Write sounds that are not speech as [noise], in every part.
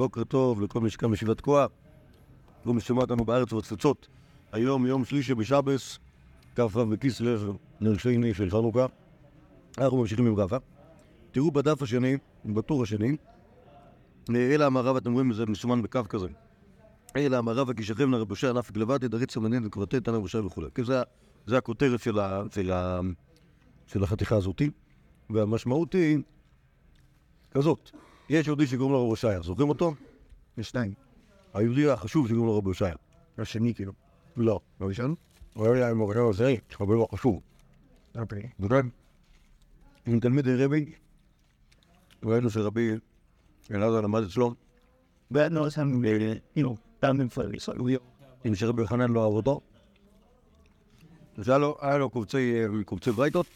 בוקר טוב לכל מי שקם בישיבת תקוע, כל מי ששומע אותנו בארץ ובתפוצות. היום יום שלישי בשבס, כ"ו בכסלו, נר שני של חנוכה. אנחנו ממשיכים עם רבא. תראו בדף השני, בטור השני, אלא המערב, אתם רואים, זה מסומן בקו כזה. אלא המערב כי שכב נרב בושה ענף גלבתי, דרית סמנין וקברתי, תנא בושה וכו'. כי זה, זה הכותרת של, ה, של, ה, של החתיכה הזאתי, והמשמעות היא כזאת. יש יהודי שקוראים לו רב הושעיה, זוכרים אותו? יש שניים. היהודי החשוב שקוראים לו רב הושעיה. השני כאילו. לא. הראשון? הוא היה להם מורה עוזרי, אבל לא חשוב. אוקיי. זוכר? עם תלמידי רבי, ראינו שרבי אלעזר למד אצלו, But no, some you know, down in Florida. So we עם שרבי יוחנן לא אהב אותו. אז היה לו, קובצי, קובצי ברייתות,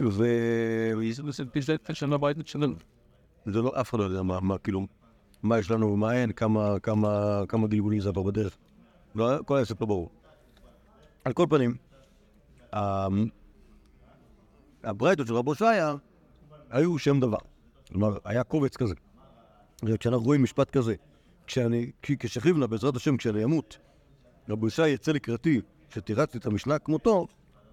ו... זה לא בית שלנו. זה לא, אף אחד לא יודע מה, כאילו, מה יש לנו ומה אין, כמה, כמה, כמה גלגולים זה עבר בדרך. לא, כל העסק לא ברור. על כל פנים, ה- הברייתות של רבו שיה היו שם דבר. כלומר, היה קובץ כזה. וכשאנחנו רואים משפט כזה, כשאני, כי כשכיבנה, בעזרת השם, כשאני אמות, רבו שיה יצא לקראתי, שתירצתי את המשנה כמותו,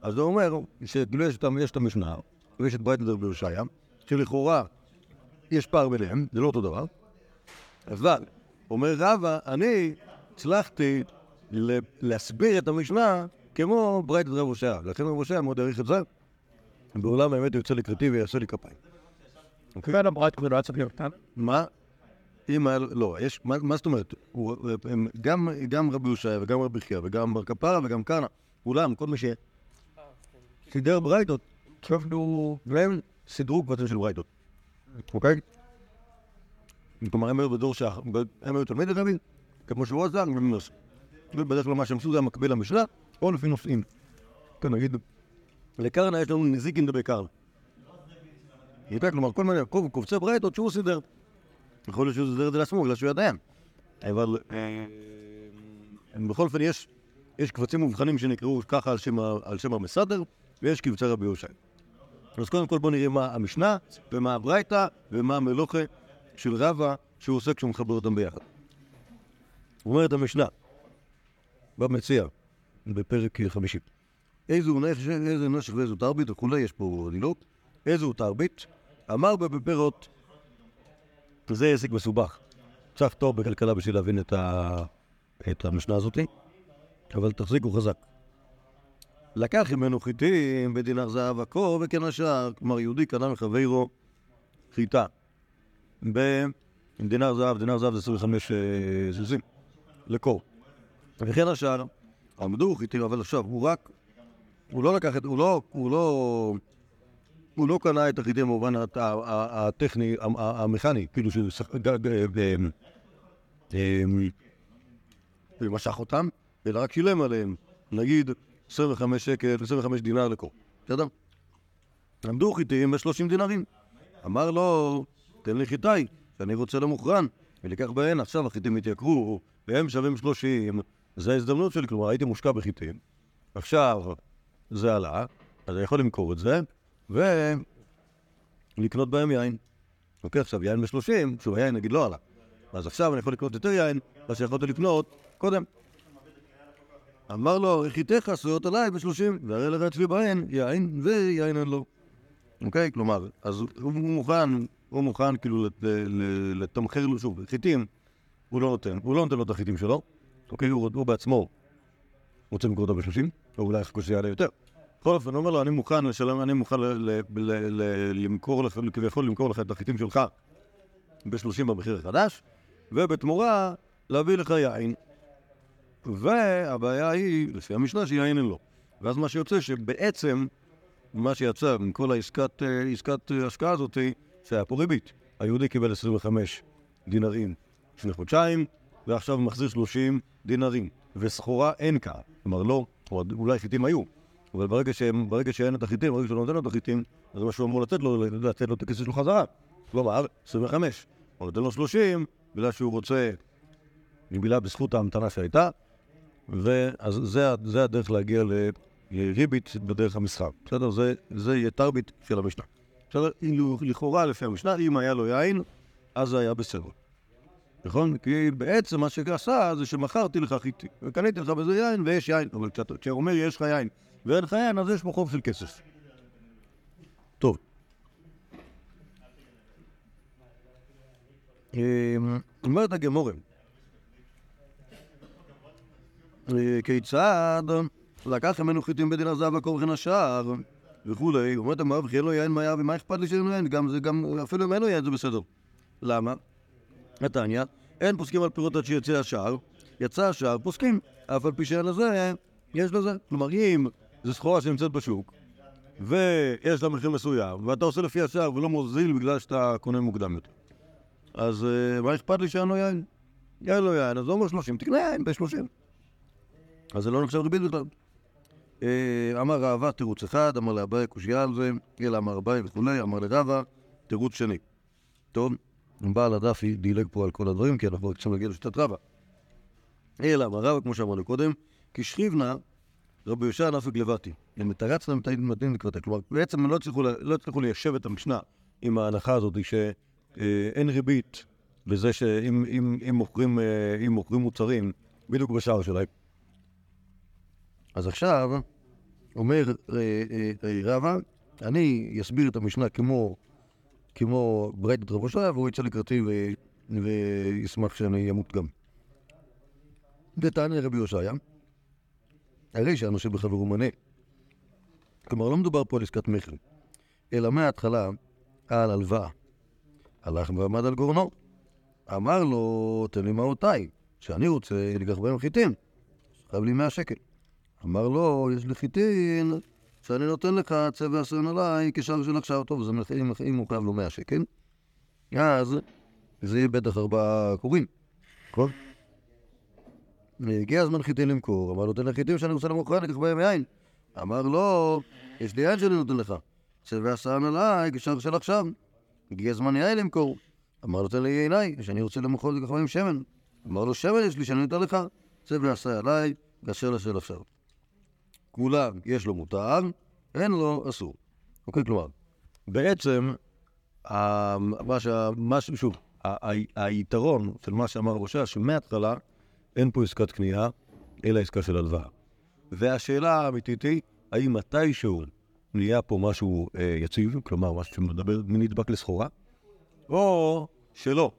אז זה אומר שכאילו יש, את- המשנה, ויש את ברייתות רבי הושעיה, שלכאורה יש פער ביניהם, זה לא אותו דבר, אבל, אומר רבא, אני הצלחתי להסביר את המשנה כמו ברייתת רב הושע. לכן הושע מאוד העריך את זה. בעולם האמת הוא יוצא לקראתי ויעשה לי כפיים. כאן הברית כבר לא צריך להיות. מה? אם היה, לא, יש, מה, מה זאת אומרת? הוא, הם, גם, גם רבי הושע וגם רבי חייא וגם בר כפרה וגם כהנא, כולם, כל מי שסידר ברייתות, כאילו, והם סידרו קבצים של ברייתות. אוקיי? כלומר, הם היו בדור שה... הם היו תלמידי רבי, כמו שהוא הם עשו. ובדרך כלל מה שהם עשו זה המקביל למשנה, או לפי נושאים. כן, נגיד, לקרנה יש לנו נזיקין דבי קרנה. איתה, כלומר, כל מיני קוב- קובצי ברייתות שהוא סידר. יכול להיות שהוא סידר את זה לעצמו, בגלל שהוא ידען. אבל אה, בכל אופן, יש, קבצים מובחנים שנקראו ככה על שם המסדר, ויש רבי יושע. אז קודם כל בוא נראה מה המשנה, ומה הברייתא, ומה המלוכה של רבא שהוא עושה כשהוא מחבר אותם ביחד. אומרת המשנה, במציע, בפרק חמישי. איזו נשך, איזה נשך ואיזו תרבית וכולי, יש פה דילות. איזו תרבית? אמר בה בפירות, זה עסק מסובך. צריך טוב בכלכלה בשביל להבין את, ה... את המשנה הזאתי, אבל תחזיקו חזק. לקח ממנו חיטים בדינר זהב עכו וכן השאר, כלומר יהודי קנה מחברו חיטה. בדינר זהב, דינר זהב זה 25 אה, זוזים, לקור. וכן השאר, עמדו חיטים, אבל עכשיו הוא רק, הוא לא לקח את, הוא לא, הוא לא, הוא לא קנה את החיטים במובן הטכני, המכני, כאילו ג- אמ, ומשך אותם, אלא רק שילם עליהם, נגיד 25 שקל, 25 דינר לקור, בסדר? עמדו חיטים ב-30 דינרים. אמר לו, תן לי חיטאי, שאני רוצה למוכרן, ולקח בהן, עכשיו החיטים התייקרו, והם שווים 30, זו ההזדמנות שלי, כלומר הייתי מושקע בחיטים, עכשיו זה עלה, אז אני יכול למכור את זה, ולקנות בהם יין. אוקיי, עכשיו יין ב-30, שוב, היין נגיד לא עלה. אז עכשיו אני יכול לקנות יותר יין, מה שיכולתי לקנות קודם. אמר לו, חיתיך עשויות עליי בשלושים, והרי לך אצלי בהן יין, ויין אין לו. אוקיי? כלומר, אז הוא מוכן, הוא מוכן כאילו לתמחר לו שוב, חיטים, הוא לא נותן, הוא לא נותן לו את החיטים שלו, אוקיי? הוא, הוא בעצמו רוצה למכור אותו בשלושים, או אולי יחכו שיעלה יותר. בכל אופן, הוא אומר לו, אני מוכן לשלם, אני מוכן למכור לך, כביכול למכור לך את החיטים שלך בשלושים במחיר החדש, ובתמורה להביא לך יין. והבעיה היא, לפי המשנה, שיין אין לו. ואז מה שיוצא שבעצם, מה שיצא מכל העסקת אה, עסקת אה, השקעה הזאת, שהיה פה ריבית. היהודי קיבל 25 דינרים לפני חודשיים, ועכשיו מחזיר 30 דינרים. וסחורה אין כאן. כלומר, לא, או אולי חיטים היו, אבל ברגע, שהם, ברגע שאין את החיטים, ברגע שהוא לא נותן לו את החיטים, אז מה שהוא אמור לתת לו, לתת לו את הכסף שלו חזרה. כלומר, 25. הוא נותן לו 30, בגלל שהוא רוצה, בגלל בזכות ההמתנה שהייתה, זה, ה- זה הדרך להגיע לריבית בדרך המסחר. בסדר? זה, זה יהיה תרבית של המשנה. בסדר? אילו- לכאורה, לפי המשנה, אם היה לו יין, אז זה היה בסדר. נכון? כי בעצם מה שעשה זה שמכרתי לך חיטי, וקניתי לך בזה יין ויש יין, אבל כשאתה כשאתה אומר יש לך יין ואין לך יין, אז יש פה חוב של כסף. טוב. אמ, אומרת הגמורים, אה, כיצד לקח ממנו חיטים בדין הזהב לקור וכן השאר וכולי, אומרת המרב, וכי אין לו יין מה היה ומה אכפת לי שאין לו יין, גם זה גם, אפילו אם אין לו יין זה בסדר. למה? נתניה, אין פוסקים על פירות עד שיצא השער, יצא השער, פוסקים, אף על פי שאין לזה, יש לזה. כלומר, אם זו סחורה שנמצאת בשוק, ויש לה מחיר מסוים, ואתה עושה לפי השער ולא מוזיל בגלל שאתה קונה מוקדם יותר, אז אה, מה אכפת לי שאין לו יין? אין לו יין, אז הוא אומר 30, תקנה יין ב-30. אז זה לא נחשב ריבית בכלל. אה, אמר רעבה תירוץ אחד, אמר לאביי קושייה על זה, אלא אמר אביי וכולי, אמר לרבה תירוץ שני. טוב, בעל הדף דילג פה על כל הדברים, כי אנחנו רוצים להגיע לשיטת רבה. אלא אמר רבה, כמו שאמרנו קודם, כי שכיבנה רבי יושע נפק לבתי. הם להם את המתאים לקראתה. כלומר, בעצם הם לא לא הצליחו ליישב את המשנה עם ההנחה הזאת שאין ריבית בזה שאם אה, מוכרים מוצרים בדיוק בשער שלהם. אז עכשיו אומר אה, אה, אה, רבא, אני אסביר את המשנה כמו, כמו ברייתת רב הושע, והוא יצא לקראתי ו- וישמח שאני אמות גם. ותענה רבי הושעיה, הרי שהנושה בחברו מנה. כלומר, לא מדובר פה על עסקת מכר, אלא מההתחלה על הלוואה. הלך ועמד על גורנו. אמר לו, תן לי מעותיי, שאני רוצה לקח בהם חיטים. חייב לי 100 שקל. אמר לו, יש לי חיטין שאני נותן לך צבע עשון עליי כשער של עכשיו. טוב, זה מחיר, אם הוא חייב לו 100 שקל, אז זה יהיה בטח ארבעה קוראים, נכון? הגיע הזמן חיטין למכור, אמר לו, תן לי חיטים שאני רוצה למכור, אני אקח בהם יין. אמר לו, יש לי יין שאני נותן לך, צבע עשון עליי כשער של עכשיו. הגיע הזמן יין למכור. אמר לו, תן לי ייני, שאני רוצה למכור לקח בהם שמן. אמר לו, שמן יש לי שאני נותן לך, צבע עשה עליי, כאשר לשל עכשיו. כולם יש לו מותר, אין לו אסור. אוקיי, כלומר, בעצם, מה שה... מה ש... שוב, היתרון של מה שאמר ראשה, שמההתחלה אין פה עסקת קנייה, אלא עסקה של הלוואה. והשאלה האמיתית היא, האם מתישהו נהיה פה משהו אה, יציב, כלומר, משהו שמדבר מנדבק לסחורה, או שלא.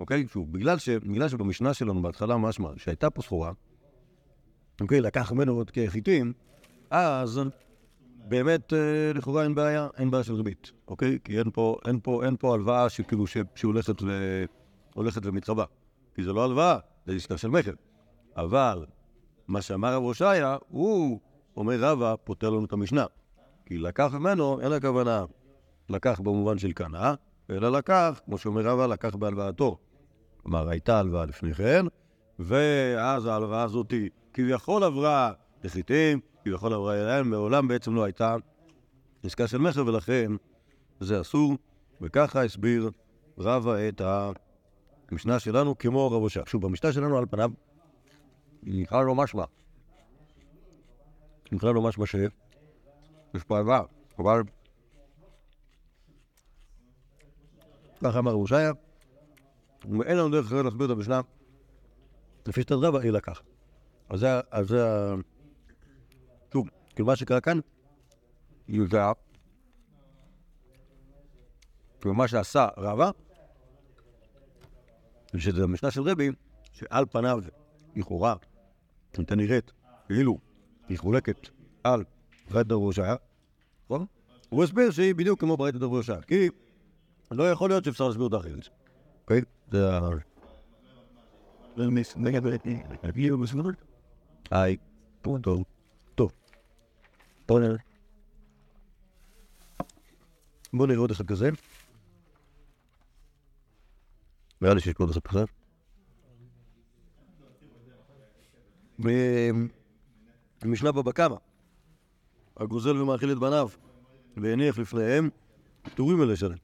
אוקיי? שוב, בגלל, ש... בגלל שבמשנה שלנו בהתחלה משמע שהייתה פה סחורה, אוקיי, לקח ממנו עוד כחיטים, אז באמת אה, לכאורה אין בעיה, אין בעיה של ריבית, אוקיי? כי אין פה, אין פה, אין פה הלוואה שכאילו שהולכת, ו... הולכת ומתרבה. כי זה לא הלוואה, זה עסקה של מכר. אבל מה שאמר רב הושעיה, הוא אומר רבא, פותר לנו את המשנה. כי לקח ממנו, אין הכוונה לקח במובן של קנה, אלא לקח, כמו שאומר רבא, לקח בהלוואתו. כלומר, הייתה הלוואה לפני כן, ואז ההלוואה הזאת כביכול עברה לחיטים, כביכול עברה אליהם, מעולם בעצם לא הייתה עסקה של מכר, ולכן זה אסור, וככה הסביר רבא את המשנה שלנו כמו רב הושע. שוב, במשנה שלנו על פניו, בכלל לא משמע. בכלל לא משמע שיש פה הלוואה, אבל ככה אמר רב הושעיה, ואין לנו דרך אחרת להסביר את המשנה לפי שיטת רבא, אלא כך. אז זה, ה- שוב, כאילו מה שקרה כאן, יהודה, כאילו מה שעשה רבא, שזה המשנה של רבי, שעל פניו, לכאורה, הייתה נראית כאילו היא חולקת על ברית דרב הושעיה, נכון? הוא הסביר שהיא בדיוק כמו ברית דרב הושעיה, כי לא יכול להיות שאפשר להסביר אותה אחרת. אוקיי? זה ה... היי. טוב. טוב. בואו נראה. עוד אחד כזה. נראה לי שיש פה עוד אחד כזה. במשנה בבא קמא, הגוזל ומאכיל את בניו, והניח לפניהם, פטורים מלשלם.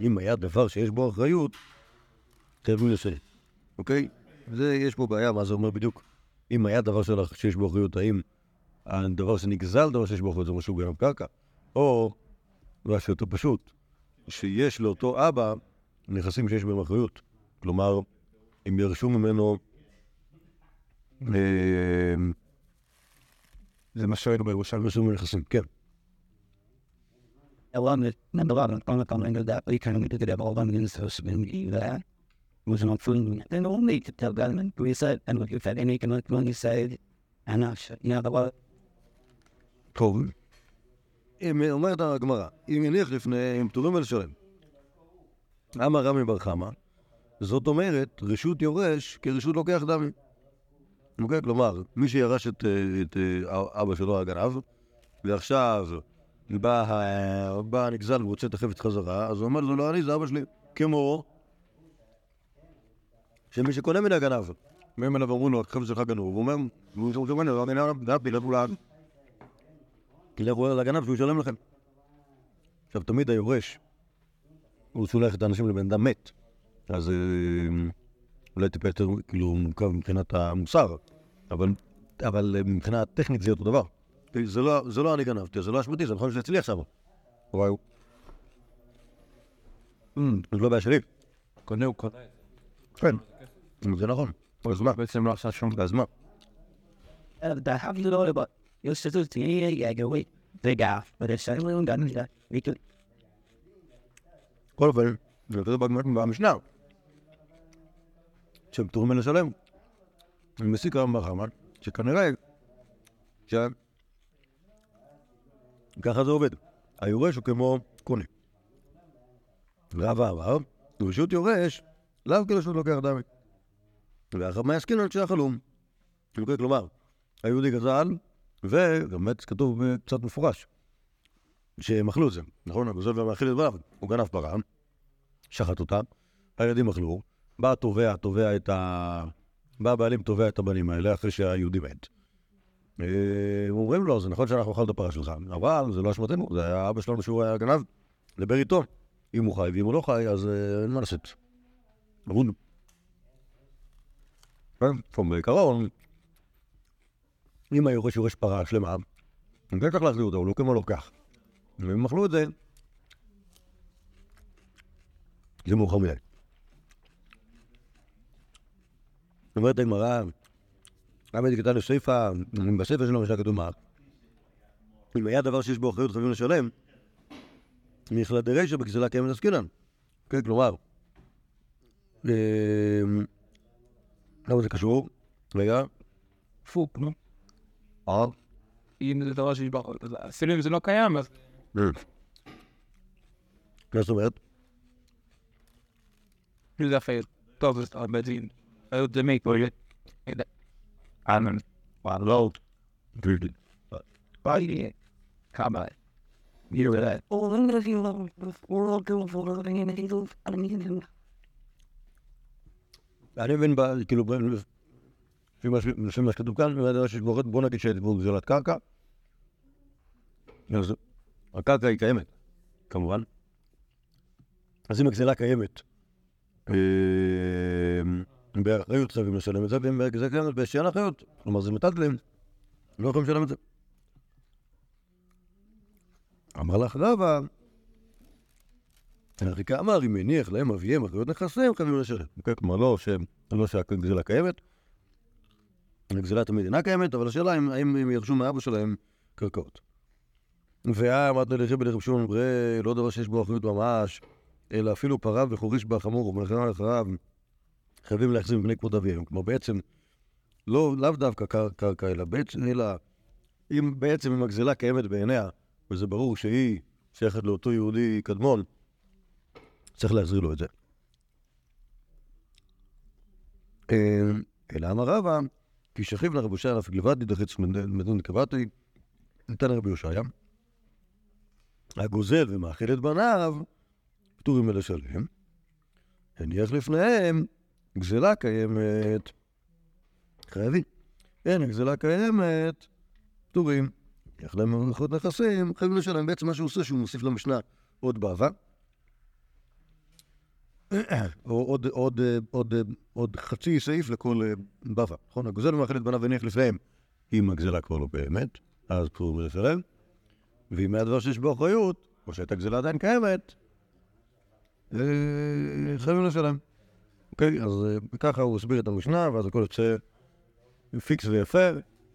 אם היה דבר שיש בו אחריות, חייבים לשלם. אוקיי? זה, יש פה בעיה, מה זה אומר בדיוק? אם היה דבר שלך שיש בו אחריות, האם הדבר שנגזל, דבר שיש בו אחריות, זה משהו גם קרקע? או, משהו יותר פשוט, שיש לאותו אבא נכסים שיש בהם אחריות. כלומר, אם ירשו ממנו... אה, זה מה שראינו בירושלים. ירשו ממנו נכסים, כן. Along the number one on the comment of that, we can it was not food. Then only to tell government we said and what you said any can when you said and I said, you know, the טוב. אם- אומרת הגמרא, אם יניח לפני, אם פטורים ולשלם. אמר רמי בר חמא, זאת אומרת, רשות יורש כרשות לוקח דמי. אוקיי? כלומר, מי שירש את, אה, את אה, אבא שלו הגנב, ועכשיו בא, ה- בא הנגזל ורוצה את החפץ חזרה, אז הוא אומר לו, לא אני, זה אבא שלי. כמו שמי שקונה מן הגנב, באים אליו ואומרים לו, החפץ שלך גנוב, הוא אומר, הוא אומר, לא, אני לא גנבתי, לכו לאן. לכו לגנב שהוא ישלם לכם. עכשיו, תמיד היורש, הוא שולח את האנשים לבן אדם מת. אז אה, אולי טיפה יותר, כאילו, מורכב מבחינת המוסר, אבל, אבל אה, מבחינה טכנית זה אותו דבר. זה לא, זה לא אני גנבתי, זה לא אשמתי, זה נכון שזה אצלי עכשיו. וואי. זה לא בעיה שלי. קונה הוא קונה. כן. זה נכון. אז מה? בעצם לא עשה שום אז מה? could בכל אופן, זה בגמרא- במשנה, שהם פטורים מלשלם. אני מסיק היום בחמאן, שכנראה, ש... ככה זה עובד. היורש הוא כמו קונה. רבא אמר, רשות יורש, לאו כרשות לוקח דמי. על שהחלום. אוקיי, כלומר, היהודי גזל, ובאמת כתוב אה, קצת מפורש, שהם אכלו את זה, נכון? הגוזל והמאכיל את בניו, הוא גנב פרה, שחט אותה, הילדים אכלו, בא התובע, תובע את ה... בא הבעלים, תובע את הבנים האלה אחרי שהיהודי מת. אה, אומרים לו, זה נכון שאנחנו אכלנו את הפרה שלך, אבל זה לא אשמתנו, זה היה אבא שלנו שהוא היה גנב, דבר איתו. אם הוא חי ואם הוא לא חי, אז אה, אין מה לעשות. כן, טוב, בעיקרון, אם היורש יורש פרה שלמה, הוא כן צריך להחזיר אותה, הוא לא כמו לוקח. ואם הם אכלו את זה, זה מאוחר מדי. אומרת הגמרא, למה דקתן לסיפא, בספר שלנו משנה כתוב מה? אם היה דבר שיש בו אחריות חייבים לשלם, מכלל דרישא בגזלה קיימת עסקינן. כן, כלומר, למה זה קשור? רגע, פוק נו. אה? אם זה דבר שיש בחוק אפילו אם זה לא קיים אז מה זאת אומרת? זה יפה טוב זה הרבה דין. זה מי פה אמן וואלו ביי. כמה? You אני מבין, כאילו, לפי מה שכתוב כאן, בוא נגיד בו גזלת קרקע. אז הקרקע היא קיימת, כמובן. אז אם הגזלה קיימת, אה, באחריות חייבים לשלם את זה, ואם הגזלה קיימת שאין אחריות, כלומר זה מטלטלים, לא יכולים לשלם את זה. אמר לך רבא, הריקה אמר, אם הניח להם אביהם אחריות נכסים, חייבים לשלם. אוקיי? כלומר, לא לא שהגזלה קיימת, הגזלה תמיד אינה קיימת, אבל השאלה אם הם ירשו מאבא שלהם קרקעות. והיה אמרת לרבי בלרב שמעון לא דבר שיש בו אחריות ממש, אלא אפילו פרה וחוריש בה חמור ומלחמה אחריו, חייבים להחזיר מפני כבוד אביהם. כלומר, בעצם, לא, לאו דווקא קר- קרקע, אלא בעצם, אלא אם בעצם אם הגזלה קיימת בעיניה, וזה ברור שהיא שייכת לאותו יהודי קדמון, צריך להחזיר לו את זה. אה, אלא אמר רבא, כי שכיב לרב הושע אף גלבדי דחץ מדון קבעתי, נתן רבי הושעיה. הגוזל ומאכיל את בניו, פטורים מלשלם. הניח לפניהם, גזלה קיימת. חייבים. אין, הגזלה קיימת, פטורים. הניח להם נכסים, חייבים לשלם. בעצם מה שהוא עושה, שהוא מוסיף למשנה עוד בעבר. או עוד, עוד, עוד, עוד חצי סעיף לכל אה, בבא, נכון? הגוזל ומאכיל את בניו הניח לפניהם. אם הגזלה כבר לא באמת, אז פטור מלשלם. ואם היה דבר שיש בו אחריות, או שהייתה גזלה עדיין קיימת, אה, חייבים לשלם. אוקיי, אז אה, ככה הוא הסביר את המשנה, ואז הכל יוצא פיקס ויפה,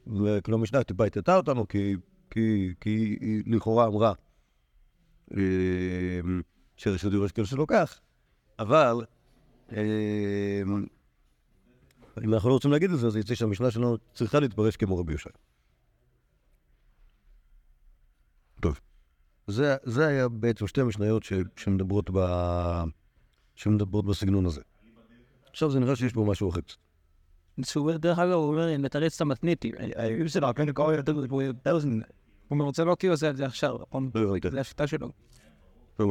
וכאילו המשנה טיפה הטטה אותנו, כי, כי, כי היא לכאורה אמרה שרשות יורש כאילו שלוקח, אבל אה, אם אנחנו לא רוצים להגיד את זה, אז יצא שהמשנה שלנו צריכה להתפרש כמו רבי יושע. טוב. זה, זה היה בעצם שתי המשניות ש, שמדברות, ב, שמדברות בסגנון הזה. עכשיו זה נראה שיש פה משהו אחר. דרך אגב, הוא אומר, לתרץ את המתנית, שלו, כן, הוא רוצה לא כי הוא עושה את זה עכשיו, נכון? לא. זה השיטה שלו. לא.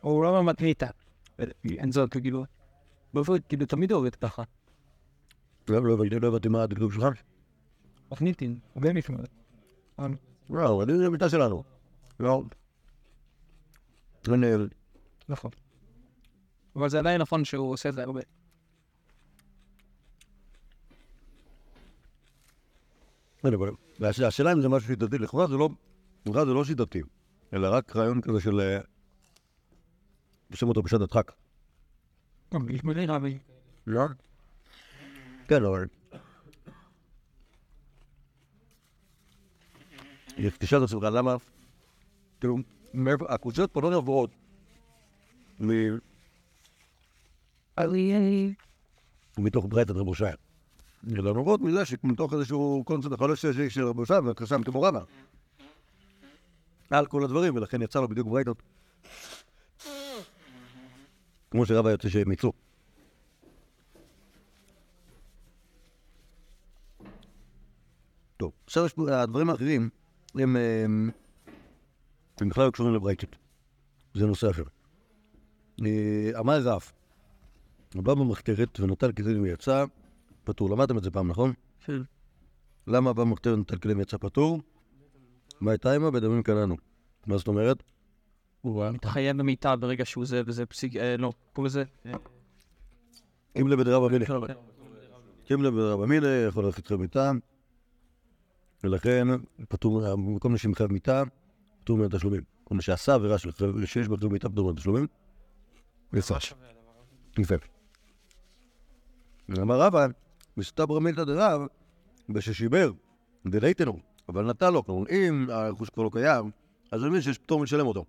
הוא לא במתניתה. אין זאת, כאילו, באופן, כאילו, תמיד עובד ככה. לא לא הבנתי, לא הבנתי מה הדקדוק שלך. מתניתין, הרבה מישהו. לא, אני זה המיטה שלנו. לא. אין, אה, נכון. אבל זה עדיין נכון שהוא עושה את זה הרבה. אבל השאלה אם זה משהו שיטתי, זה לא, לכאורה זה לא שיטתי, אלא רק רעיון כזה של... עושים אותו בשעת הדחק. גם יש מלא רבי. לא? כן, אבל... תשאל את עצמך למה, כאילו, הקבוצות פה לא נבואות מ- מתוך ברייתת רב הושע. אלא נובעות מזה שמתוך איזשהו קונספט החולש של של רב הושע וקסם תמורמה. על כל הדברים, ולכן יצא לו בדיוק ברייתות. כמו שרבא יוצא שהם יצאו. טוב, עכשיו יש פה, הדברים האחרים הם, הם, הם בכלל לא קשורים לברייתות. זה נושא אחר. אה, אמר רב, הוא בא במחתרת ונטל כלים ויצא פטור. למדתם את זה פעם, נכון? כן. למה בא במחתרת ונטל כלים ויצא פטור? מה הייתה עימה? בדמים קננו. מה זאת אומרת? הוא מתחייב במיטה ברגע שהוא זה, וזה פסיק... אה, לא, קוראים לזה... אם לבד רב אמיני. אה, אם לבד רב אמיני, יכול ללכת איתך מיטה. ולכן, פטור, במקום נשים חייב מיטה, פטור מן התשלומים. כל מה שעשה עבירה של חייב- שיש חייב מיטה, פטור מן התשלומים. יפה. יפה. אמר רבא, מסתברא מילתא דרב, בששיבר, דלייתנו, אבל נתן לו, כלומר, אם הרכוש כבר לא קיים, אז אני מבין שיש פטור מלשלם אותו.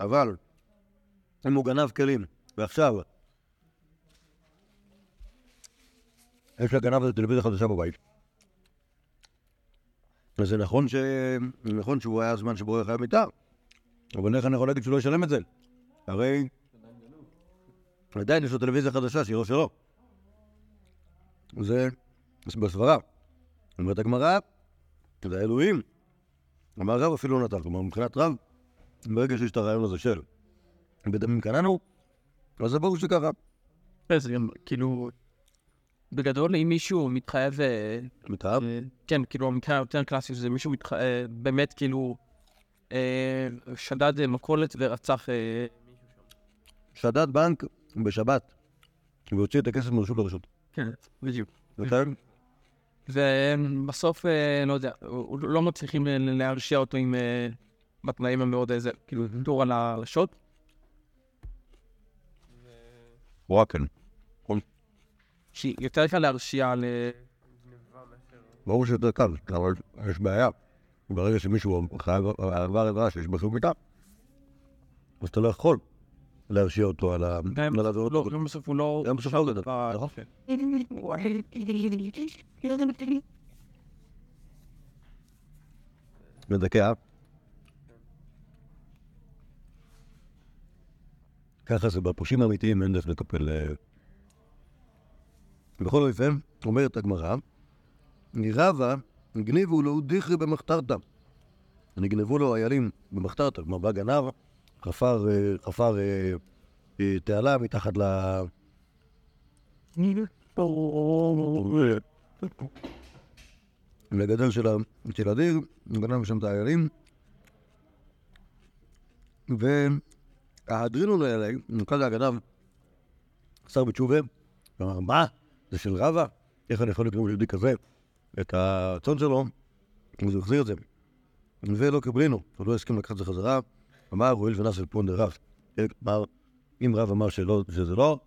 אבל, אם הוא גנב כלים, ועכשיו, יש לגנב הזה טלוויזיה חדשה בבית, אז זה נכון, ש... נכון שהוא היה הזמן שבו הוא חייב מיטה, אבל איך אני יכול להגיד שהוא לא ישלם את זה? הרי עדיין יש לו טלוויזיה חדשה שהיא לא שלו. זה בסברה. אומרת הגמרא, זה האלוהים. אמר רב אפילו לא נתן. כלומר, מבחינת רב, ברגע שיש את הרעיון הזה של בדמים קננו, אז זה ברור שככה. זה גם, כאילו... בגדול, אם מישהו מתחייב... אה, מתאהב? אה, כן, כאילו, המקרה היותר קלאסי, שזה מישהו מתח... אה, באמת, כאילו... שדד מכולת ורצח... שדד בנק בשבת, והוציא את הכסף מרשות לרשות. כן, בדיוק. בסדר? ובסוף, לא יודע, לא מצליחים להרשיע אותו עם... אה, בתנאים המאוד איזה, כאילו, טור על הרשות. וואקן. שיותר קל להרשיע על... אה, ברור שיותר קל, אבל יש בעיה. ברגע שמישהו חייב עבר עבירה שיש בחור מיטה, אז אתה לא יכול להרשיע אותו על ה... גם. לא, גם בסוף הוא לא... גם בסוף הוא לא נכון. כן. מדכא. ככה זה בפושעים האמיתיים אין דרך לטפל. אה. בכל אופן, אומרת הגמרא, רבא הגניבו לו דיכרי במחתרתא. נגנבו לו איילים במחתרתא, כלומר בא גנב, חפר, אה, חפר אה, תעלה מתחת ל... לגדל של הדיר, גנב שם את האיילים. והאדרינון האלה, נקרא הגנב, חסר בתשובה, ואמר, מה? זה של רבא? איך אני יכול לקרוא ליהודי כזה את הצאן שלו? אז הוא החזיר את זה. ולא קבלינו, הוא לא הסכים לקחת את זה חזרה. אמר, הואיל ונס אל פונדר רב. כלומר, אם רב אמר שזה לא.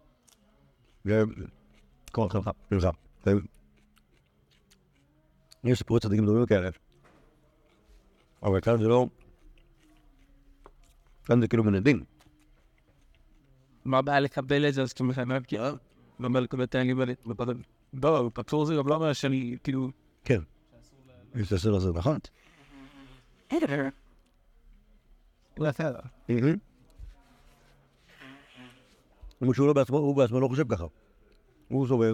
כל נלחם. ו- יש סיפורי צדיקים דומים כאלה, אבל כאן זה לא... כאן זה כאילו מן הדין. מה הבעיה לקבל את זה, אז כי לא אומר לקבל את האלים האלה, לא, פטור זה גם לא אומר שאני, כאילו, כן. יש את הסדר הזה, נכון? למרות שהוא לא בעצמו, הוא בעצמו לא חושב ככה. הוא סובר.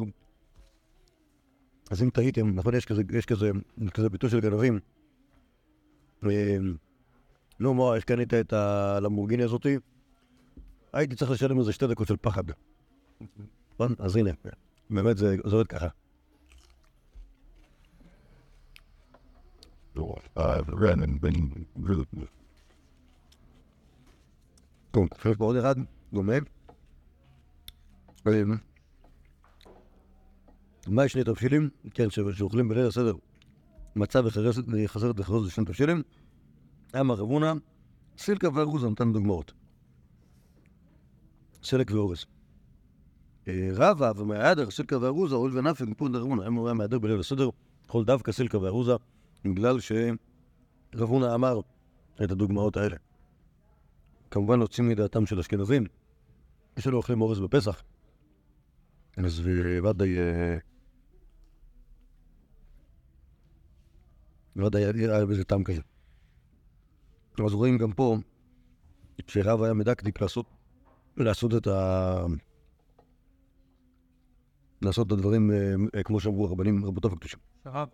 אז אם טעיתם, נכון, יש כזה, יש כזה, כזה ביטוי של גנבים. אה, נו, מה, איך קנית את הלמבורגיני הזאתי? הייתי צריך לשלם איזה שתי דקות של פחד. נכון? אז הנה, באמת זה עובד ככה. טוב, יש פה עוד אחד, דומה. אה, מה יש שני תבשילים? כן, שאוכלים בליל הסדר מצה וחזרת וחזרת זה שני תבשילים. אמר רב הונא, סילקה וארוזה נתן דוגמאות. סלק ואורז. אה, רבא ומהיעדר סילקה וארוזה, הואיל ונפק מפון דרב הונא, היה מהיעדר בליל הסדר, יכול דווקא סילקה וארוזה, בגלל שרב הונא אמר את הדוגמאות האלה. כמובן יוצאים מדעתם של אשכנזים, לנו אוכלים אורז בפסח, אז ודאי... ודאי היה בזה טעם כזה. אז רואים גם פה שרב היה מדקדק לעשות, לעשות את ה... לעשות את הדברים אה, כמו שאמרו הרבנים, רבותיו הקדושים. שרב.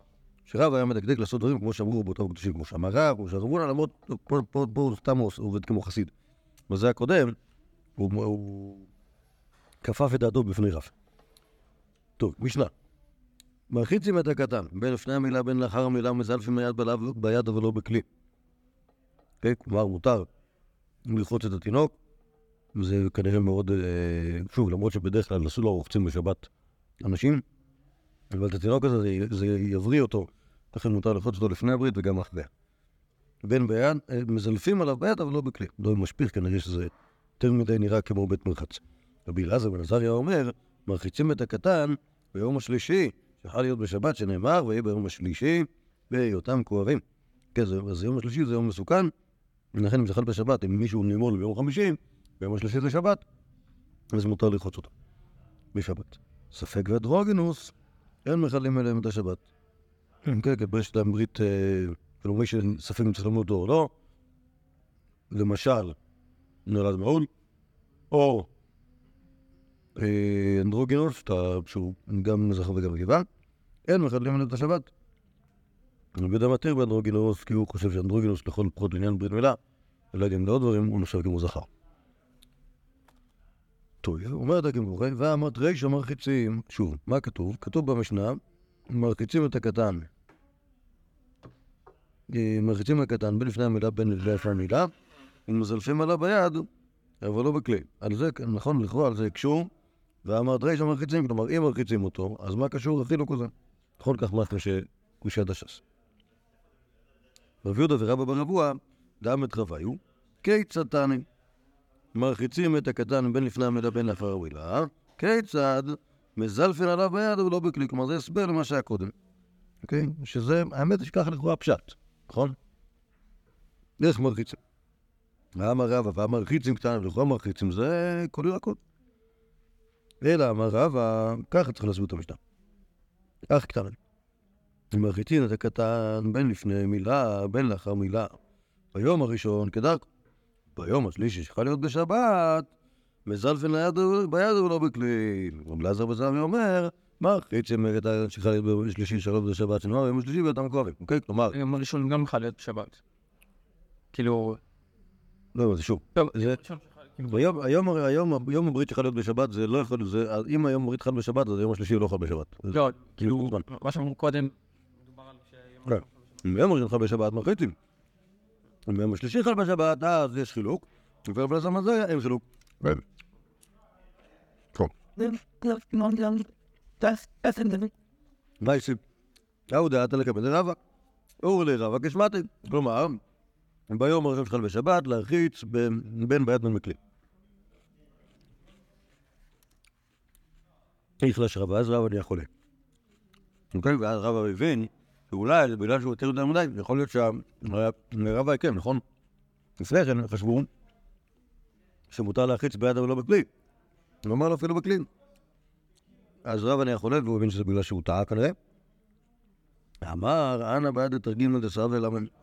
שרב היה מדקדק לעשות דברים כמו שאמרו רבותיו הקדושים, כמו שאמר רב, כמו שאמרו לה, למרות, פה, פה, הוא סתם עובד כמו חסיד. בזה הקודם, הוא, כפף את דעתו בפני רב. טוב, משנה. מרחיצים את הקטן, בין לפני המילה בין לאחר המילה מזלפים בלב, ביד אבל לא בכלי. אוקיי? כלומר, מותר לרחוץ את התינוק, וזה כנראה מאוד, אה, שוב, למרות שבדרך כלל אסור לא רוחצים בשבת אנשים, אבל את התינוק הזה, זה, זה יבריא אותו, לכן מותר לרחוץ אותו לפני הברית וגם אחריה. בין ביד, אה, מזלפים עליו ביד, אבל לא בכלי. לא משפיך, כנראה שזה יותר מדי נראה כמו בית מרחץ. רבי אלעזר בן עזריה אומר, מרחיצים את הקטן ביום השלישי, שיכול להיות בשבת, שנאמר, ויהי ביום השלישי בהיותם כואבים. כן, זה, אז יום השלישי זה יום מסוכן, ולכן אם זה חל בשבת, אם מישהו נימול ביום חמישי, ביום השלישי זה שבת, אז מותר לרחוץ אותו בשבת. ספק ואדרוגינוס, אין מכלים אליהם את השבת. כן, כן, כן, יש להם ברית, אה, כאילו מי שספק אם צריך למות או לא, למשל, נולד מעול, או אה, אנדרוגינוס, שהוא גם זכר וגם נקבה, אין מחדלים את השבת. רבי יהודה מתיר באנדרוגינוס, כי הוא חושב שאנדרוגינוס לכל פחות לעניין ברית מילה, ולא יודע אם לעוד דברים, הוא נחשב כמו זכר. טוב, אומרת הגמור, ואמרת רישא מרחיצים, שוב, מה כתוב? כתוב במשנה, מרחיצים את הקטן. אה, מרחיצים הקטן בין לפני המילה בין לפני המילה, ומזלפים עליו ביד, אבל לא בכלי. על זה, נכון, לכאורה על זה הקשו, ואמרת רישא מרחיצים, כלומר, אם מרחיצים אותו, אז מה קשור החילוק הזה? נכון כך מה שקושיית הש"ס. רב יהודה ורבא ברבוע, דם את רביו, כיצד תעני? מרחיצים את הקטן בין לפני המילה בין לאחר המילה, כיצד מזלפין עליו ביד אבל לא בכלי, כלומר זה הסבר למה שהיה קודם, אוקיי? שזה, האמת היא שככה לכאורה פשט, נכון? איך מרחיצים? אמר רבא והמרחיצים קטן ולכאורה מרחיצים זה כל ירקות. אלא אמר רבא, ככה צריך להסביר את המשנה. אך קטן. מרחיצים את הקטן בין לפני מילה, בין לאחר מילה. ביום הראשון כדרכו. ביום השלישי שיכול להיות בשבת, מזלפן ביד ולא בכלי. רב אלעזר בזרמי אומר, מרחיצים את הקטן שיכול להיות ביום השלישי להיות בשבת, שנאמר ביום השלישי ואתם כואבים. אוקיי? כלומר, היום הראשון גם יכול להיות בשבת. כאילו... לא, זה שוב. טוב, זה- ראשון שיכול- כאילו, היום, היום, יום הברית שיכול להיות בשבת, זה לא יכול, זה, אם היום הברית חל בשבת, אז היום השלישי לא חל בשבת. זה- לא, כאילו, כאילו. מה שאמרו קודם, מדובר על. אם ביום הראשון חל בשבת, מרחיצים. וביום השלישי חל בשבת, אז יש חילוק, וערב לזמן זה אין חילוק. ויישב, ההוא דעת לקבל רבא, אור לרבא כשמעתי, כלומר, ביום הראשון שלך בשבת להרחיץ בין בעיית בן מקלים. איך רבא, אז רבא נהיה חולה. אוקיי? ואז רבא הבין שאולי, בגלל שהוא יותר יותר מדי, יכול להיות שהרבא יקם, נכון? לפני כן חשבו שמותר להחיץ ביד אבל לא בכלי. הוא אמר לו אפילו בכלי. אז רבא נהיה חולה, והוא הבין שזה בגלל שהוא טעה כנראה. אמר, אנא בעד לתרגיל לדסרווה,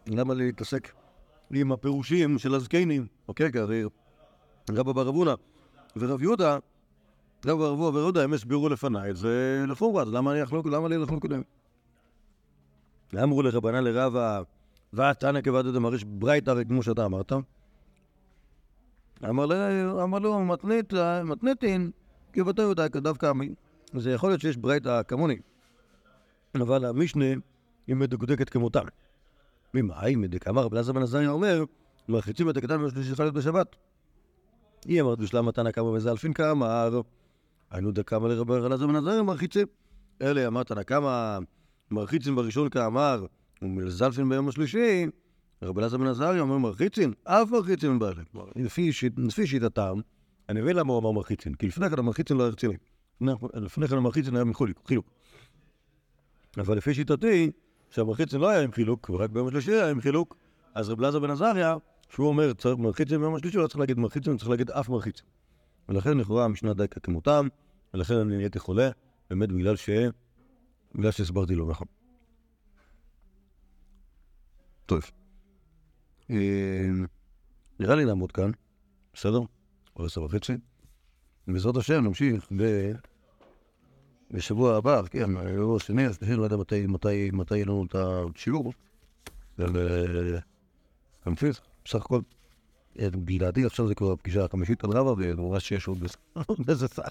למה, להתעסק עם הפירושים של הזקנים? אוקיי, כי רבא בר אבונה ורב יהודה, רב בר אבונה ורב יהודה, הם הסבירו לפניי זה לפורט, אני למה לי לחלוק קודם? אמרו לרבנן לרבא, ועתנא כבד דמריש ברייתא, כמו שאתה אמרת. אמר לו, מתניתין, כבתו יהודה כדווקא עמי. זה יכול להיות שיש ברייתא כמוני, אבל המשנה היא מדוקדקת כמותם. ממאי מדק אמר רבי אלעזר בן עזריה אומר, מרחיצים את הקטן בשלישי צריכה להיות בשבת. היא אמרת בשלב מתן הקמא וזלפין כאמר, היינו דקמא לרבי אלעזר בן עזריה מרחיצים. אלה אמרת נקמא מרחיצים בראשון כאמר, ומזלפין ביום השלישי, רבי אלעזר בן עזריה אומר מרחיצין, אף מרחיצין בערך. כלומר, לפי שיט- לפי שיטתם, אני מבין למה הוא אמר מרחיצין, כי לפני כן המרחיצין לא היה רציני. לפני כן המרחיצין היה מחילוק. חילוק. אבל לפי שיטתי, שהמרחיצין לא היה עם חילוק, ורק ביום השלישי היה עם חילוק, אז רב אלעזר בן עזריה, שהוא אומר, מרחיצין ביום השלישי, לא צריך להגיד מרחיצין, צריך להגיד אף מרחיצין. ולכן לכאורה המשנה דייקה כמותם, ולכן אני נהייתי חולה, באמת בגלל ש... בגלל שהסברתי לא נכון. טוב. אה, נראה לי נעמוד כאן, בסדר? עוד עשר וחצי. בעזרת השם נמשיך ב... בשבוע הבא, כן, בשבוע השני, השלישי, לא יודע מתי, יהיה לנו את השיעור. אבל, אה, בסך הכל. אה, בלעדי עכשיו זה כבר הפגישה החמישית על רבא, וממש שיש עוד איזה [laughs] סך.